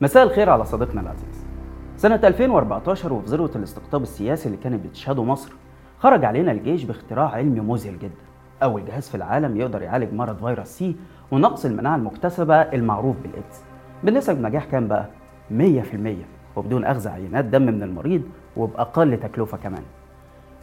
مساء الخير على صديقنا العزيز. سنة 2014 وفي ذروة الاستقطاب السياسي اللي كانت بتشهده مصر خرج علينا الجيش باختراع علمي مذهل جدا أول جهاز في العالم يقدر يعالج مرض فيروس سي ونقص المناعة المكتسبة المعروف بالإيدز. بنسب نجاح كام بقى؟ 100% وبدون أخذ عينات دم من المريض وبأقل تكلفة كمان.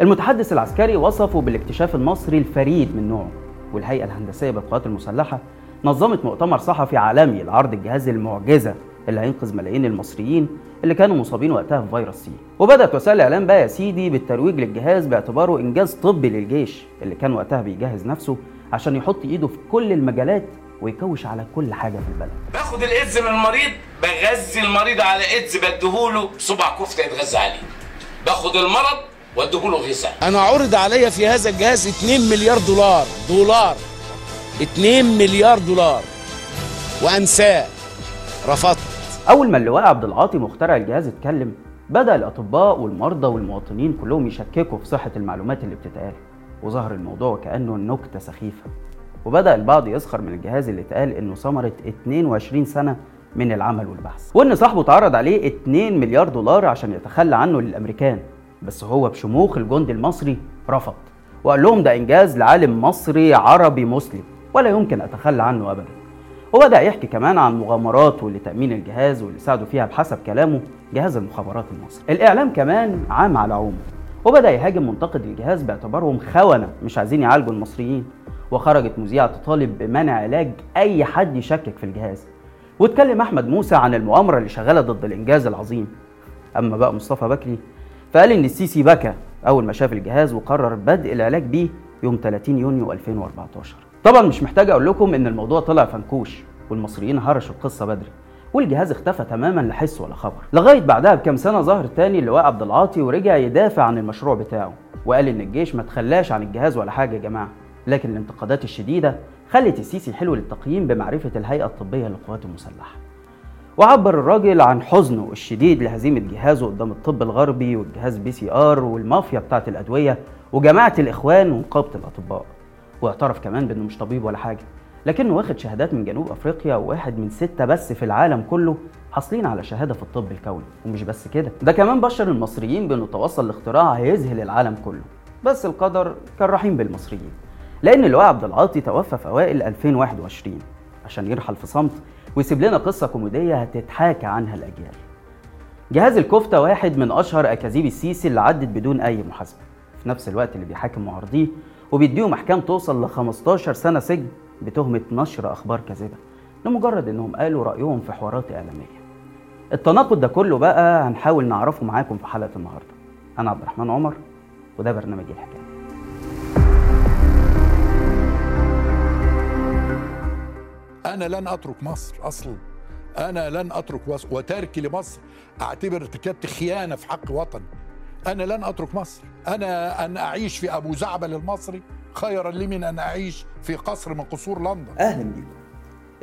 المتحدث العسكري وصفه بالاكتشاف المصري الفريد من نوعه والهيئة الهندسية بالقوات المسلحة نظمت مؤتمر صحفي عالمي لعرض الجهاز المعجزة اللي هينقذ ملايين المصريين اللي كانوا مصابين وقتها بفيروس C. وبدأت وسائل الإعلام بقى يا سيدي بالترويج للجهاز باعتباره إنجاز طبي للجيش اللي كان وقتها بيجهز نفسه عشان يحط إيده في كل المجالات ويكوش على كل حاجة في البلد. باخد الإيدز من المريض بغذي المريض على إيدز بديهوله صبع كفتة يتغذى عليه. باخد المرض واديهوله غذاء. أنا عرض عليا في هذا الجهاز 2 مليار دولار دولار. 2 مليار دولار. وأنساه. رفضت. أول ما اللواء عبد العاطي مخترع الجهاز اتكلم بدأ الأطباء والمرضى والمواطنين كلهم يشككوا في صحة المعلومات اللي بتتقال وظهر الموضوع وكانه نكتة سخيفة. وبدأ البعض يسخر من الجهاز اللي اتقال إنه ثمرة 22 سنة من العمل والبحث. وإن صاحبه اتعرض عليه 2 مليار دولار عشان يتخلى عنه للأمريكان. بس هو بشموخ الجندي المصري رفض وقال لهم ده إنجاز لعالم مصري عربي مسلم ولا يمكن أتخلى عنه ابدا. وبدأ يحكي كمان عن مغامراته لتأمين الجهاز واللي ساعدوا فيها بحسب كلامه جهاز المخابرات المصري. الإعلام كمان عام على عومه وبدأ يهاجم منتقد الجهاز باعتبارهم خونة مش عايزين يعالجوا المصريين وخرجت مذيعة تطالب بمنع علاج أي حد يشكك في الجهاز. واتكلم أحمد موسى عن المؤامرة اللي شغالة ضد الإنجاز العظيم. أما بقى مصطفى بكري فقال إن السيسي بكى أول ما شاف الجهاز وقرر بدء العلاج بيه يوم 30 يونيو 2014. طبعا مش محتاج أقول لكم إن الموضوع طلع فنكوش والمصريين هرشوا القصة بدري والجهاز اختفى تماما لا حس ولا خبر لغاية بعدها بكام سنة ظهر تاني اللواء عبد العاطي ورجع يدافع عن المشروع بتاعه وقال إن الجيش ما تخلاش عن الجهاز ولا حاجة يا جماعة لكن الانتقادات الشديدة خلت السيسي حلو للتقييم بمعرفة الهيئة الطبية للقوات المسلحة وعبر الراجل عن حزنه الشديد لهزيمة جهازه قدام الطب الغربي والجهاز PCR والمافيا بتاعه الأدوية وجماعة الإخوان ونقابة الأطباء واعترف كمان بأنه مش طبيب ولا حاجة لكنه واخد شهادات من جنوب أفريقيا وواحد من ستة بس في العالم كله حاصلين على شهادة في الطب الكوني. ومش بس كده ده كمان بشر المصريين بأنه توصل لاختراع هيذهل العالم كله. بس القدر كان رحيم بالمصريين لأن اللواء عبد العاطي توفى في أوائل 2021 عشان يرحل في صمت ويسيب لنا قصة كوميدية هتتحاكى عنها الأجيال. جهاز الكفتة واحد من أشهر أكاذيب السيسي اللي عدت بدون أي محاسبة. في نفس الوقت اللي بيحاكم معارضيه وبيديهم أحكام توصل ل 15 سنة سجن بتهمة نشر أخبار كاذبة لمجرد إنهم قالوا رأيهم في حوارات إعلامية. التناقض ده كله بقى هنحاول نعرفه معاكم في حلقة النهارده. أنا عبد الرحمن عمر وده برنامج الحكاية. أنا لن أترك مصر أصلا أنا لن أترك مصر وتركي لمصر أعتبر ارتكبت خيانة في حق وطني أنا لن أترك مصر. أنا أن أعيش في أبو زعبل المصري خيرا لي من أن أعيش في قصر من قصور لندن. أهلا بيكم.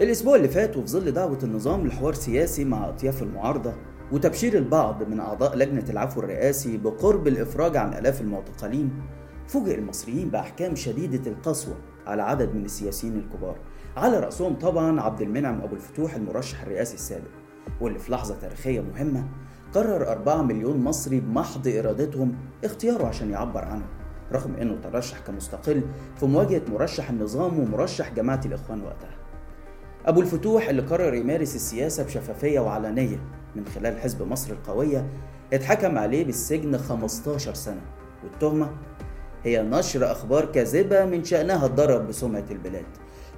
الأسبوع اللي فات وفي ظل دعوة النظام لحوار سياسي مع أطياف المعارضة وتبشير البعض من أعضاء لجنة العفو الرئاسي بقرب الإفراج عن آلاف المعتقلين فوجئ المصريين بأحكام شديدة القسوة على عدد من السياسيين الكبار. على رأسهم طبعا عبد المنعم أبو الفتوح المرشح الرئاسي السابق واللي في لحظة تاريخية مهمة قرر 4 مليون مصري بمحض إرادتهم اختياره عشان يعبر عنه رغم إنه ترشح كمستقل في مواجهة مرشح النظام ومرشح جماعة الإخوان وقتها. أبو الفتوح اللي قرر يمارس السياسة بشفافية وعلنية من خلال حزب مصر القوية اتحكم عليه بالسجن 15 سنة والتهمة هي نشر أخبار كاذبة من شأنها الضرر بسمعة البلاد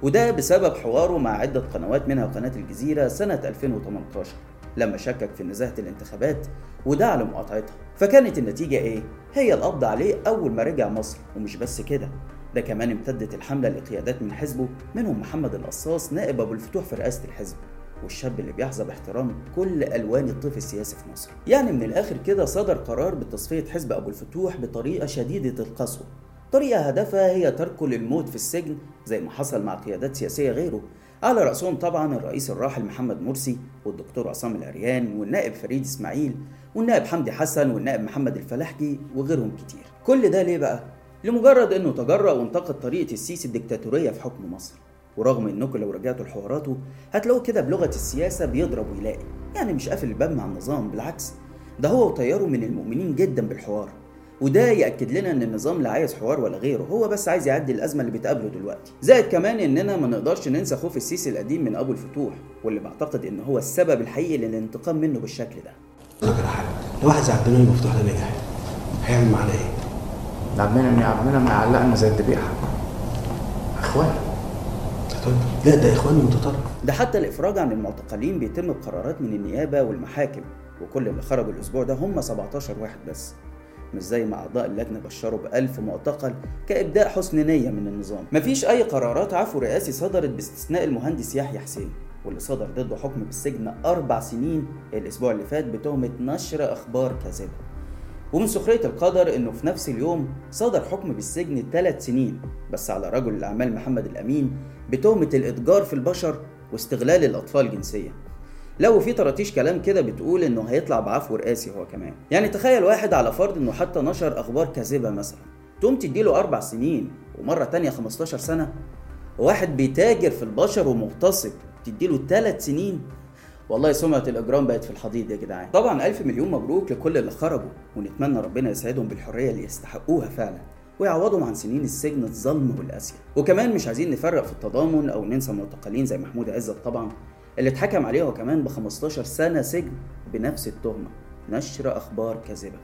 وده بسبب حواره مع عدة قنوات منها قناة الجزيرة سنة 2018 لما شكك في نزاهة الانتخابات ودعا لمقاطعتها فكانت النتيجة إيه؟ هي القبض عليه أول ما رجع مصر ومش بس كده ده كمان امتدت الحملة لقيادات من حزبه منهم محمد القصاص نائب أبو الفتوح في رئاسة الحزب. والشاب اللي بيحظى باحترام كل ألوان الطيف السياسي في مصر. يعني من الآخر كده صدر قرار بتصفية حزب أبو الفتوح بطريقة شديدة القسوة. طريقة هدفها هي تركه للموت في السجن زي ما حصل مع قيادات سياسية غيره على رأسهم طبعا الرئيس الراحل محمد مرسي والدكتور عصام العريان والنائب فريد إسماعيل والنائب حمدي حسن والنائب محمد الفلاحجي وغيرهم كتير. كل ده ليه بقى؟ لمجرد إنه تجرأ وانتقد طريقة السيسي الدكتاتورية في حكم مصر. ورغم إنكم لو رجعتوا لحواراته هتلاقوا كده بلغة السياسة بيضرب ويلاقي. يعني مش قافل الباب مع النظام بالعكس. ده هو وطياره من المؤمنين جدا بالحوار. وده يأكد لنا إن النظام لا عايز حوار ولا غيره هو بس عايز يعدي الأزمة اللي بتقابله دلوقتي. زائد كمان إننا ما نقدرش ننسى خوف السيسي القديم من أبو الفتوح واللي بعتقد إن هو السبب الحقيقي للانتقام منه بالشكل ده. أقول لك على حاجة لو واحد زي عبد المنعم مفتوح ده نجح هيعمل معانا إيه؟ عبد المنعم يا عبد المنعم هيعلقنا زي الذبيحه إخوان. لا ده اخواني متطرف ده حتى الإفراج عن المعتقلين بيتم بقرارات من النيابة والمحاكم وكل اللي خرجوا الأسبوع ده هم 17 واحد بس. مش زي ما أعضاء اللجنه بشروا ب 1000 معتقل كإبداء حسن نية من النظام. مفيش أي قرارات عفو رئاسي صدرت باستثناء المهندس يحيى حسين واللي صدر ضده حكم بالسجن أربع سنين الأسبوع اللي فات بتهمة نشر أخبار كاذبة. ومن سخرية القدر إنه في نفس اليوم صدر حكم بالسجن ثلاث سنين بس على رجل الأعمال محمد الأمين بتهمة الإتجار في البشر واستغلال الأطفال جنسيا لو في طراطيش كلام كده بتقول إنه هيطلع بعفو رئاسي هو كمان. يعني تخيل واحد على فرض إنه حتى نشر أخبار كاذبة مثلا تقوم تديله أربع سنين ومرة تانية 15 سنة وواحد بيتاجر في البشر ومغتصب تديله ثلاث سنين؟ والله سمعة الإجرام بقت في الحضيض يا جدعان. طبعا ألف مليون مبروك لكل اللي خرجوا ونتمنى ربنا يسعدهم بالحرية اللي يستحقوها فعلا ويعوضهم عن سنين السجن الظلم والقاسية وكمان مش عايزين نفرق في التضامن أو ننسى معتقلين زي محمود عزت طبعا. اللي اتحكم عليه هو كمان ب 15 سنة سجن بنفس التهمة. نشر أخبار كاذبة.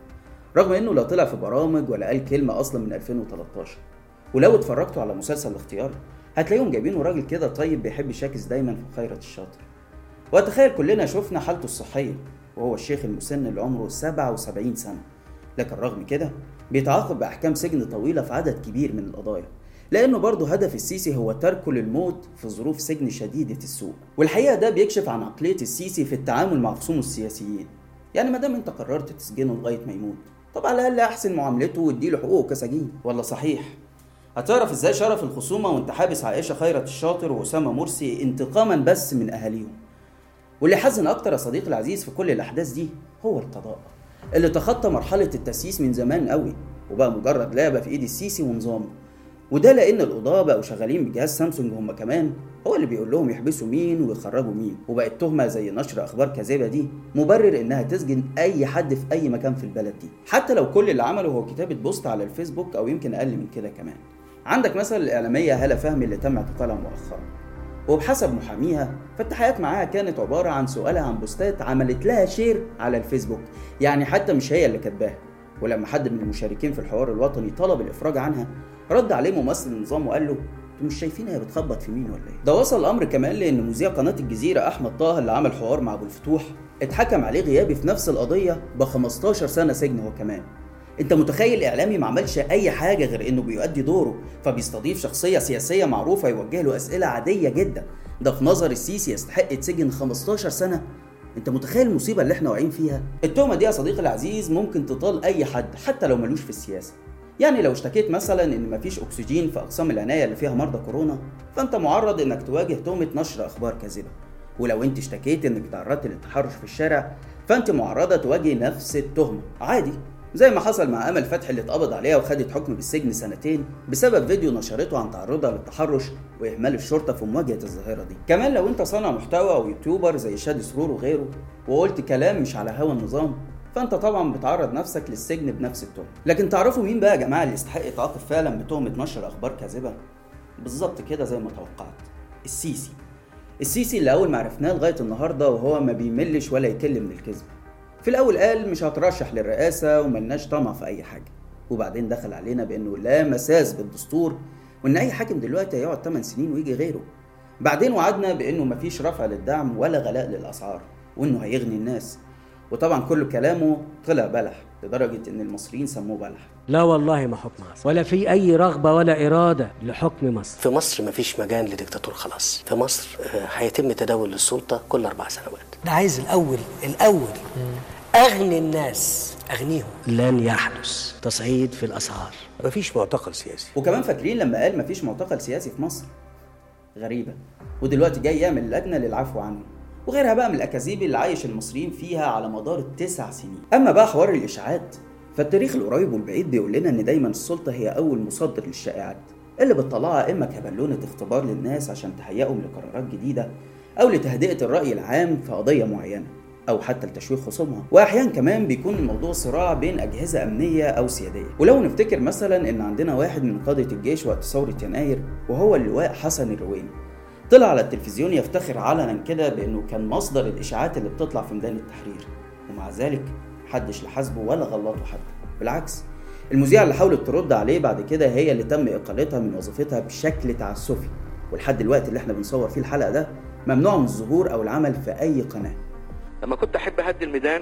رغم إنه لا طلع في برامج ولا قال كلمة أصلا من 2013 ولو اتفرجتوا على مسلسل الاختيار هتلاقيهم جايبينه راجل كده طيب بيحب يشاكس دايما في خيرة الشاطر. واتخيل كلنا شفنا حالته الصحية وهو الشيخ المسن اللي عمره 77 سنة. لكن رغم كده بيتعاقب بأحكام سجن طويلة في عدد كبير من القضايا. لأنه برضه هدف السيسي هو تركه للموت في ظروف سجن شديدة السوء والحقيقة ده بيكشف عن عقلية السيسي في التعامل مع خصومه السياسيين. يعني ما دام انت قررت تسجنه لغاية ما يموت طب على الأقل أحسن معاملته واديله حقوقه كسجين. ولا صحيح. هتعرف إزاي شرف الخصومة وانت حابس عائشة خيرت الشاطر وأسامة مرسي انتقاما بس من أهاليهم؟ واللي حزن أكتر يا صديقي العزيز في كل الأحداث دي هو القضاء اللي تخطى مرحلة التسييس من زمان قوي وبقى مجرد لعبة في إيد السيسي ونظامه وده لأن القضاة بقوا شغالين بجهاز سامسونج هم كمان. هو اللي بيقول لهم يحبسوا مين ويخرجوا مين. وبقت تهمة زي نشر أخبار كاذبة دي مبرر إنها تسجن أي حد في أي مكان في البلد دي. حتى لو كل اللي عمله هو كتابة بوست على الفيسبوك أو يمكن أقل من كده كمان. عندك مثلا الاعلاميه هالة فهمي اللي تم اعتقالها مؤخرا. وبحسب محاميها فالتحقيقات معاها كانت عبارة عن سؤالها عن بوستات عملت لها شير على الفيسبوك. يعني حتى مش هي اللي كاتباها. ولما حد من المشاركين في الحوار الوطني طلب الإفراج عنها رد عليه ممثل النظام وقال له أنتوا مش شايفين هي بتخبط في مين ولا إيه؟ ده وصل الأمر كمان لأن مذيع قناة الجزيرة أحمد طه اللي عمل حوار مع أبو الفتوح اتحكم عليه غيابي في نفس القضية ب 15 سنة سجن هو كمان. أنت متخيل إعلامي ما عملش أي حاجة غير إنه بيؤدي دوره فبيستضيف شخصية سياسية معروفة يوجه له أسئلة عادية جدا. ده في نظر السيسي يستحق يتسجن 15 سنة. أنت متخيل المصيبة اللي إحنا واقعين فيها؟ التهمة دي يا صديقي العزيز ممكن تطال أي حد حتى لو ملوش في السياسة. يعني لو اشتكيت مثلا إن مفيش أكسجين في أقسام العناية اللي فيها مرضى كورونا فأنت معرض إنك تواجه تهمة نشر أخبار كاذبة. ولو أنت اشتكيت إنك تعرضت للتحرش في الشارع فأنت معرضة تواجه نفس التهمة. عادي. زي ما حصل مع آمل فتحي اللي اتقبض عليها وخدت حكم بالسجن سنتين بسبب فيديو نشرته عن تعرضها للتحرش وإهمال الشرطة في مواجهة الظاهرة دي. كمان لو أنت صانع محتوى أو يوتيوبر زي شادي سرور وغيره وقلت كلام مش على هوا النظام فانت طبعا بتعرض نفسك للسجن بنفس التهمه لكن تعرفوا مين بقى يا جماعة اللي يستحق يتعاقب فعلا بتهمة نشر أخبار كاذبة؟ بالظبط كده زي ما توقعت. السيسي. السيسي اللي أول ما عرفناه لغاية النهارده وهو ما بيملش ولا يكل من الكذب. في الأول قال مش هترشح للرئاسة وملناش طمع في أي حاجة. وبعدين دخل علينا بأنه لا مساس بالدستور وإن أي حاكم دلوقتي هيقعد 8 سنين ويجي غيره. بعدين وعدنا بأنه مفيش رفع للدعم ولا غلاء للأسعار وإنه هيغني الناس. وطبعا كل كلامه طلع بلح لدرجة إن المصريين سموه بلح. لا والله ما حكم مصر ولا في أي رغبة ولا إرادة لحكم مصر. في مصر مفيش مجال لديكتاتور خلاص. في مصر آه، هيتم تداول السلطة كل أربع سنوات. ده عايز الأول الأول. أغني الناس أغنيهم. لن يحدث تصعيد في الأسعار. مفيش معتقل سياسي. وكمان فاكرين لما قال مفيش معتقل سياسي في مصر؟ غريبة. ودلوقتي جاي يعمل لجنة للعفو عنه. وغيرها بقى من الأكاذيب اللي عايش المصريين فيها على مدار التسع سنين. أما بقى حوار الإشاعات فالتاريخ القريب والبعيد بيقول لنا إن دايما السلطة هي أول مصدر للشائعات اللي بتطلعها إما كبالونة اختبار للناس عشان تهيئهم لقرارات جديدة أو لتهدئة الرأي العام في قضية معينة أو حتى لتشويه خصومها. واحيانا كمان بيكون الموضوع صراع بين أجهزة أمنية أو سيادية. ولو نفتكر مثلا إن عندنا واحد من قادة الجيش وقت ثورة يناير وهو اللواء حسن الرويني. طلع على التلفزيون يفتخر علنا كده بأنه كان مصدر الإشاعات اللي بتطلع في ميدان التحرير. ومع ذلك محدش لحاسبه ولا غلطه حتى. بالعكس المذيعة اللي حاولت ترد عليه بعد كده هي اللي تم إقالتها من وظيفتها بشكل تعسفي. ولحد الوقت اللي إحنا بنصور فيه الحلقة ده ممنوع من الظهور أو العمل في أي قناة. لما كنت أحب أهدي الميدان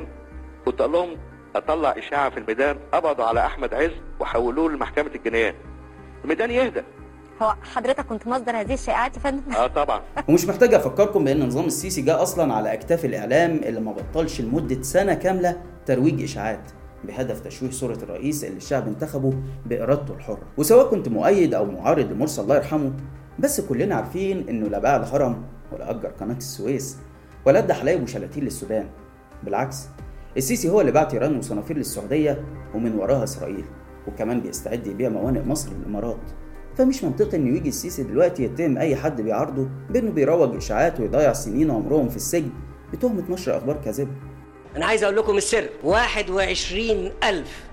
كنت أقول لهم أطلع إشاعة في الميدان قبضوا على أحمد عز وحولوه لمحكمة الجنايات. الميدان يهدى. هو حضرتك كنت مصدر هذه الشائعات يا فندم؟ آه طبعا. ومش محتاج أفكركم بأن نظام السيسي جاء أصلا على أكتاف الإعلام اللي ما بطلش لمدة سنة كاملة ترويج إشاعات بهدف تشويه صورة الرئيس اللي الشعب انتخبه بإرادته الحرة. وسواء كنت مؤيد أو معارض لمرسي الله يرحمه بس كلنا عارفين إنه لا باع الهرم ولا أجر قناة السويس ولا أدى حلايب وشلاتين للسودان. بالعكس السيسي هو اللي باع تيران وصنافير للسعودية ومن وراها إسرائيل وكمان بيستعد يبيع موانئ مصر للإمارات. فمش منطقي إنه يجي السيسي دلوقتي يتهم أي حد بيعارضه بإنه بيروج إشاعات ويضيع سنين عمرهم في السجن. بتهمه نشر أخبار كاذبة. أنا عايز أقول لكم السر. 21 ألف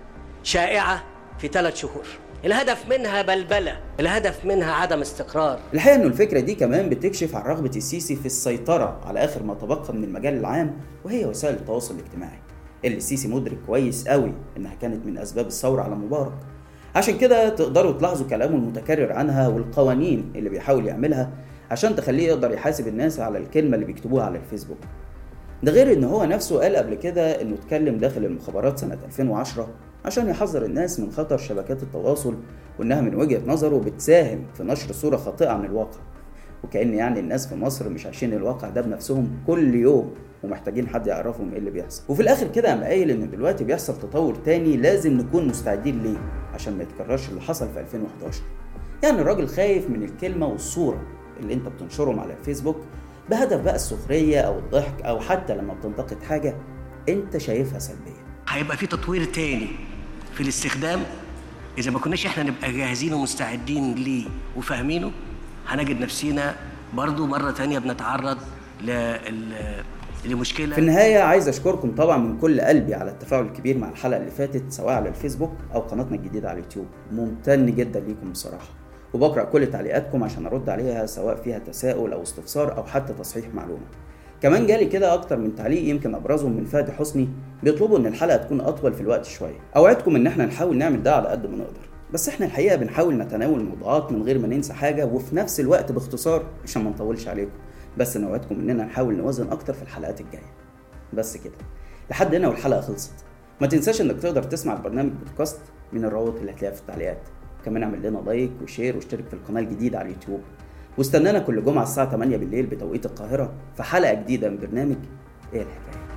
شائعة في ثلاث شهور. الهدف منها بلبلة. الهدف منها عدم استقرار. الحقيقة إنه الفكرة دي كمان بتكشف عن رغبة السيسي في السيطرة على آخر ما تبقى من المجال العام وهي وسائل التواصل الاجتماعي. اللي السيسي مدرك كويس قوي إنها كانت من أسباب الثورة على مبارك. عشان كده تقدروا تلاحظوا كلامه المتكرر عنها والقوانين اللي بيحاول يعملها عشان تخليه يقدر يحاسب الناس على الكلمة اللي بيكتبوها على الفيسبوك. ده غير إن هو نفسه قال قبل كده إنه اتكلم داخل المخابرات سنة 2010 عشان يحذر الناس من خطر شبكات التواصل وإنها من وجهة نظره بتساهم في نشر صورة خاطئة عن الواقع. وكأن يعني الناس في مصر مش عايشين الواقع ده بنفسهم كل يوم. ومحتاجين حد يعرفهم إيه اللي بيحصل. وفي الآخر كده قام قايل إن دلوقتي بيحصل تطور تاني لازم نكون مستعدين ليه؟ عشان ما يتكررش اللي حصل في 2011 يعني الراجل خايف من الكلمة والصورة اللي أنت بتنشرهم على الفيسبوك بهدف بقى السخرية أو الضحك أو حتى لما بتنتقد حاجة أنت شايفها سلبية. هيبقى في تطوير تاني في الاستخدام؟ إذا ما كناش إحنا نبقى جاهزين ومستعدين ليه وفاهمينه هنجد نفسينا برضو مرة تانية بنتعرض لل- لمشكلة في النهاية عايز أشكركم طبعا من كل قلبي على التفاعل الكبير مع الحلقة اللي فاتت سواء على الفيسبوك أو قناتنا الجديدة على اليوتيوب. ممتن جدا ليكم بصراحة. وبقرأ كل تعليقاتكم عشان أرد عليها سواء فيها تساؤل أو استفسار أو حتى تصحيح معلومة. كمان جالي كده أكتر من تعليق يمكن أبرزهم من فادي حسني بيطلبوا إن الحلقة تكون أطول في الوقت شوية. أوعدكم إن إحنا نحاول نعمل ده على قد ما نقدر. بس إحنا الحقيقة بنحاول نتناول الموضوعات من غير ما ننسى حاجة وفي نفس الوقت باختصار عشان ما نطولش عليكم. بس أنا أوعدكم إننا نحاول نوازن أكتر في الحلقات الجاية. بس كده. لحد هنا والحلقة خلصت. ما تنساش إنك تقدر تسمع البرنامج بودكاست من الروابط اللي هتلاقيها في التعليقات. كمان اعمل لنا like و share واشترك في القناة الجديدة على اليوتيوب. واستنانا كل جمعة الساعة 8 بالليل بتوقيت القاهرة في حلقة جديدة من برنامج إيه الحكاية.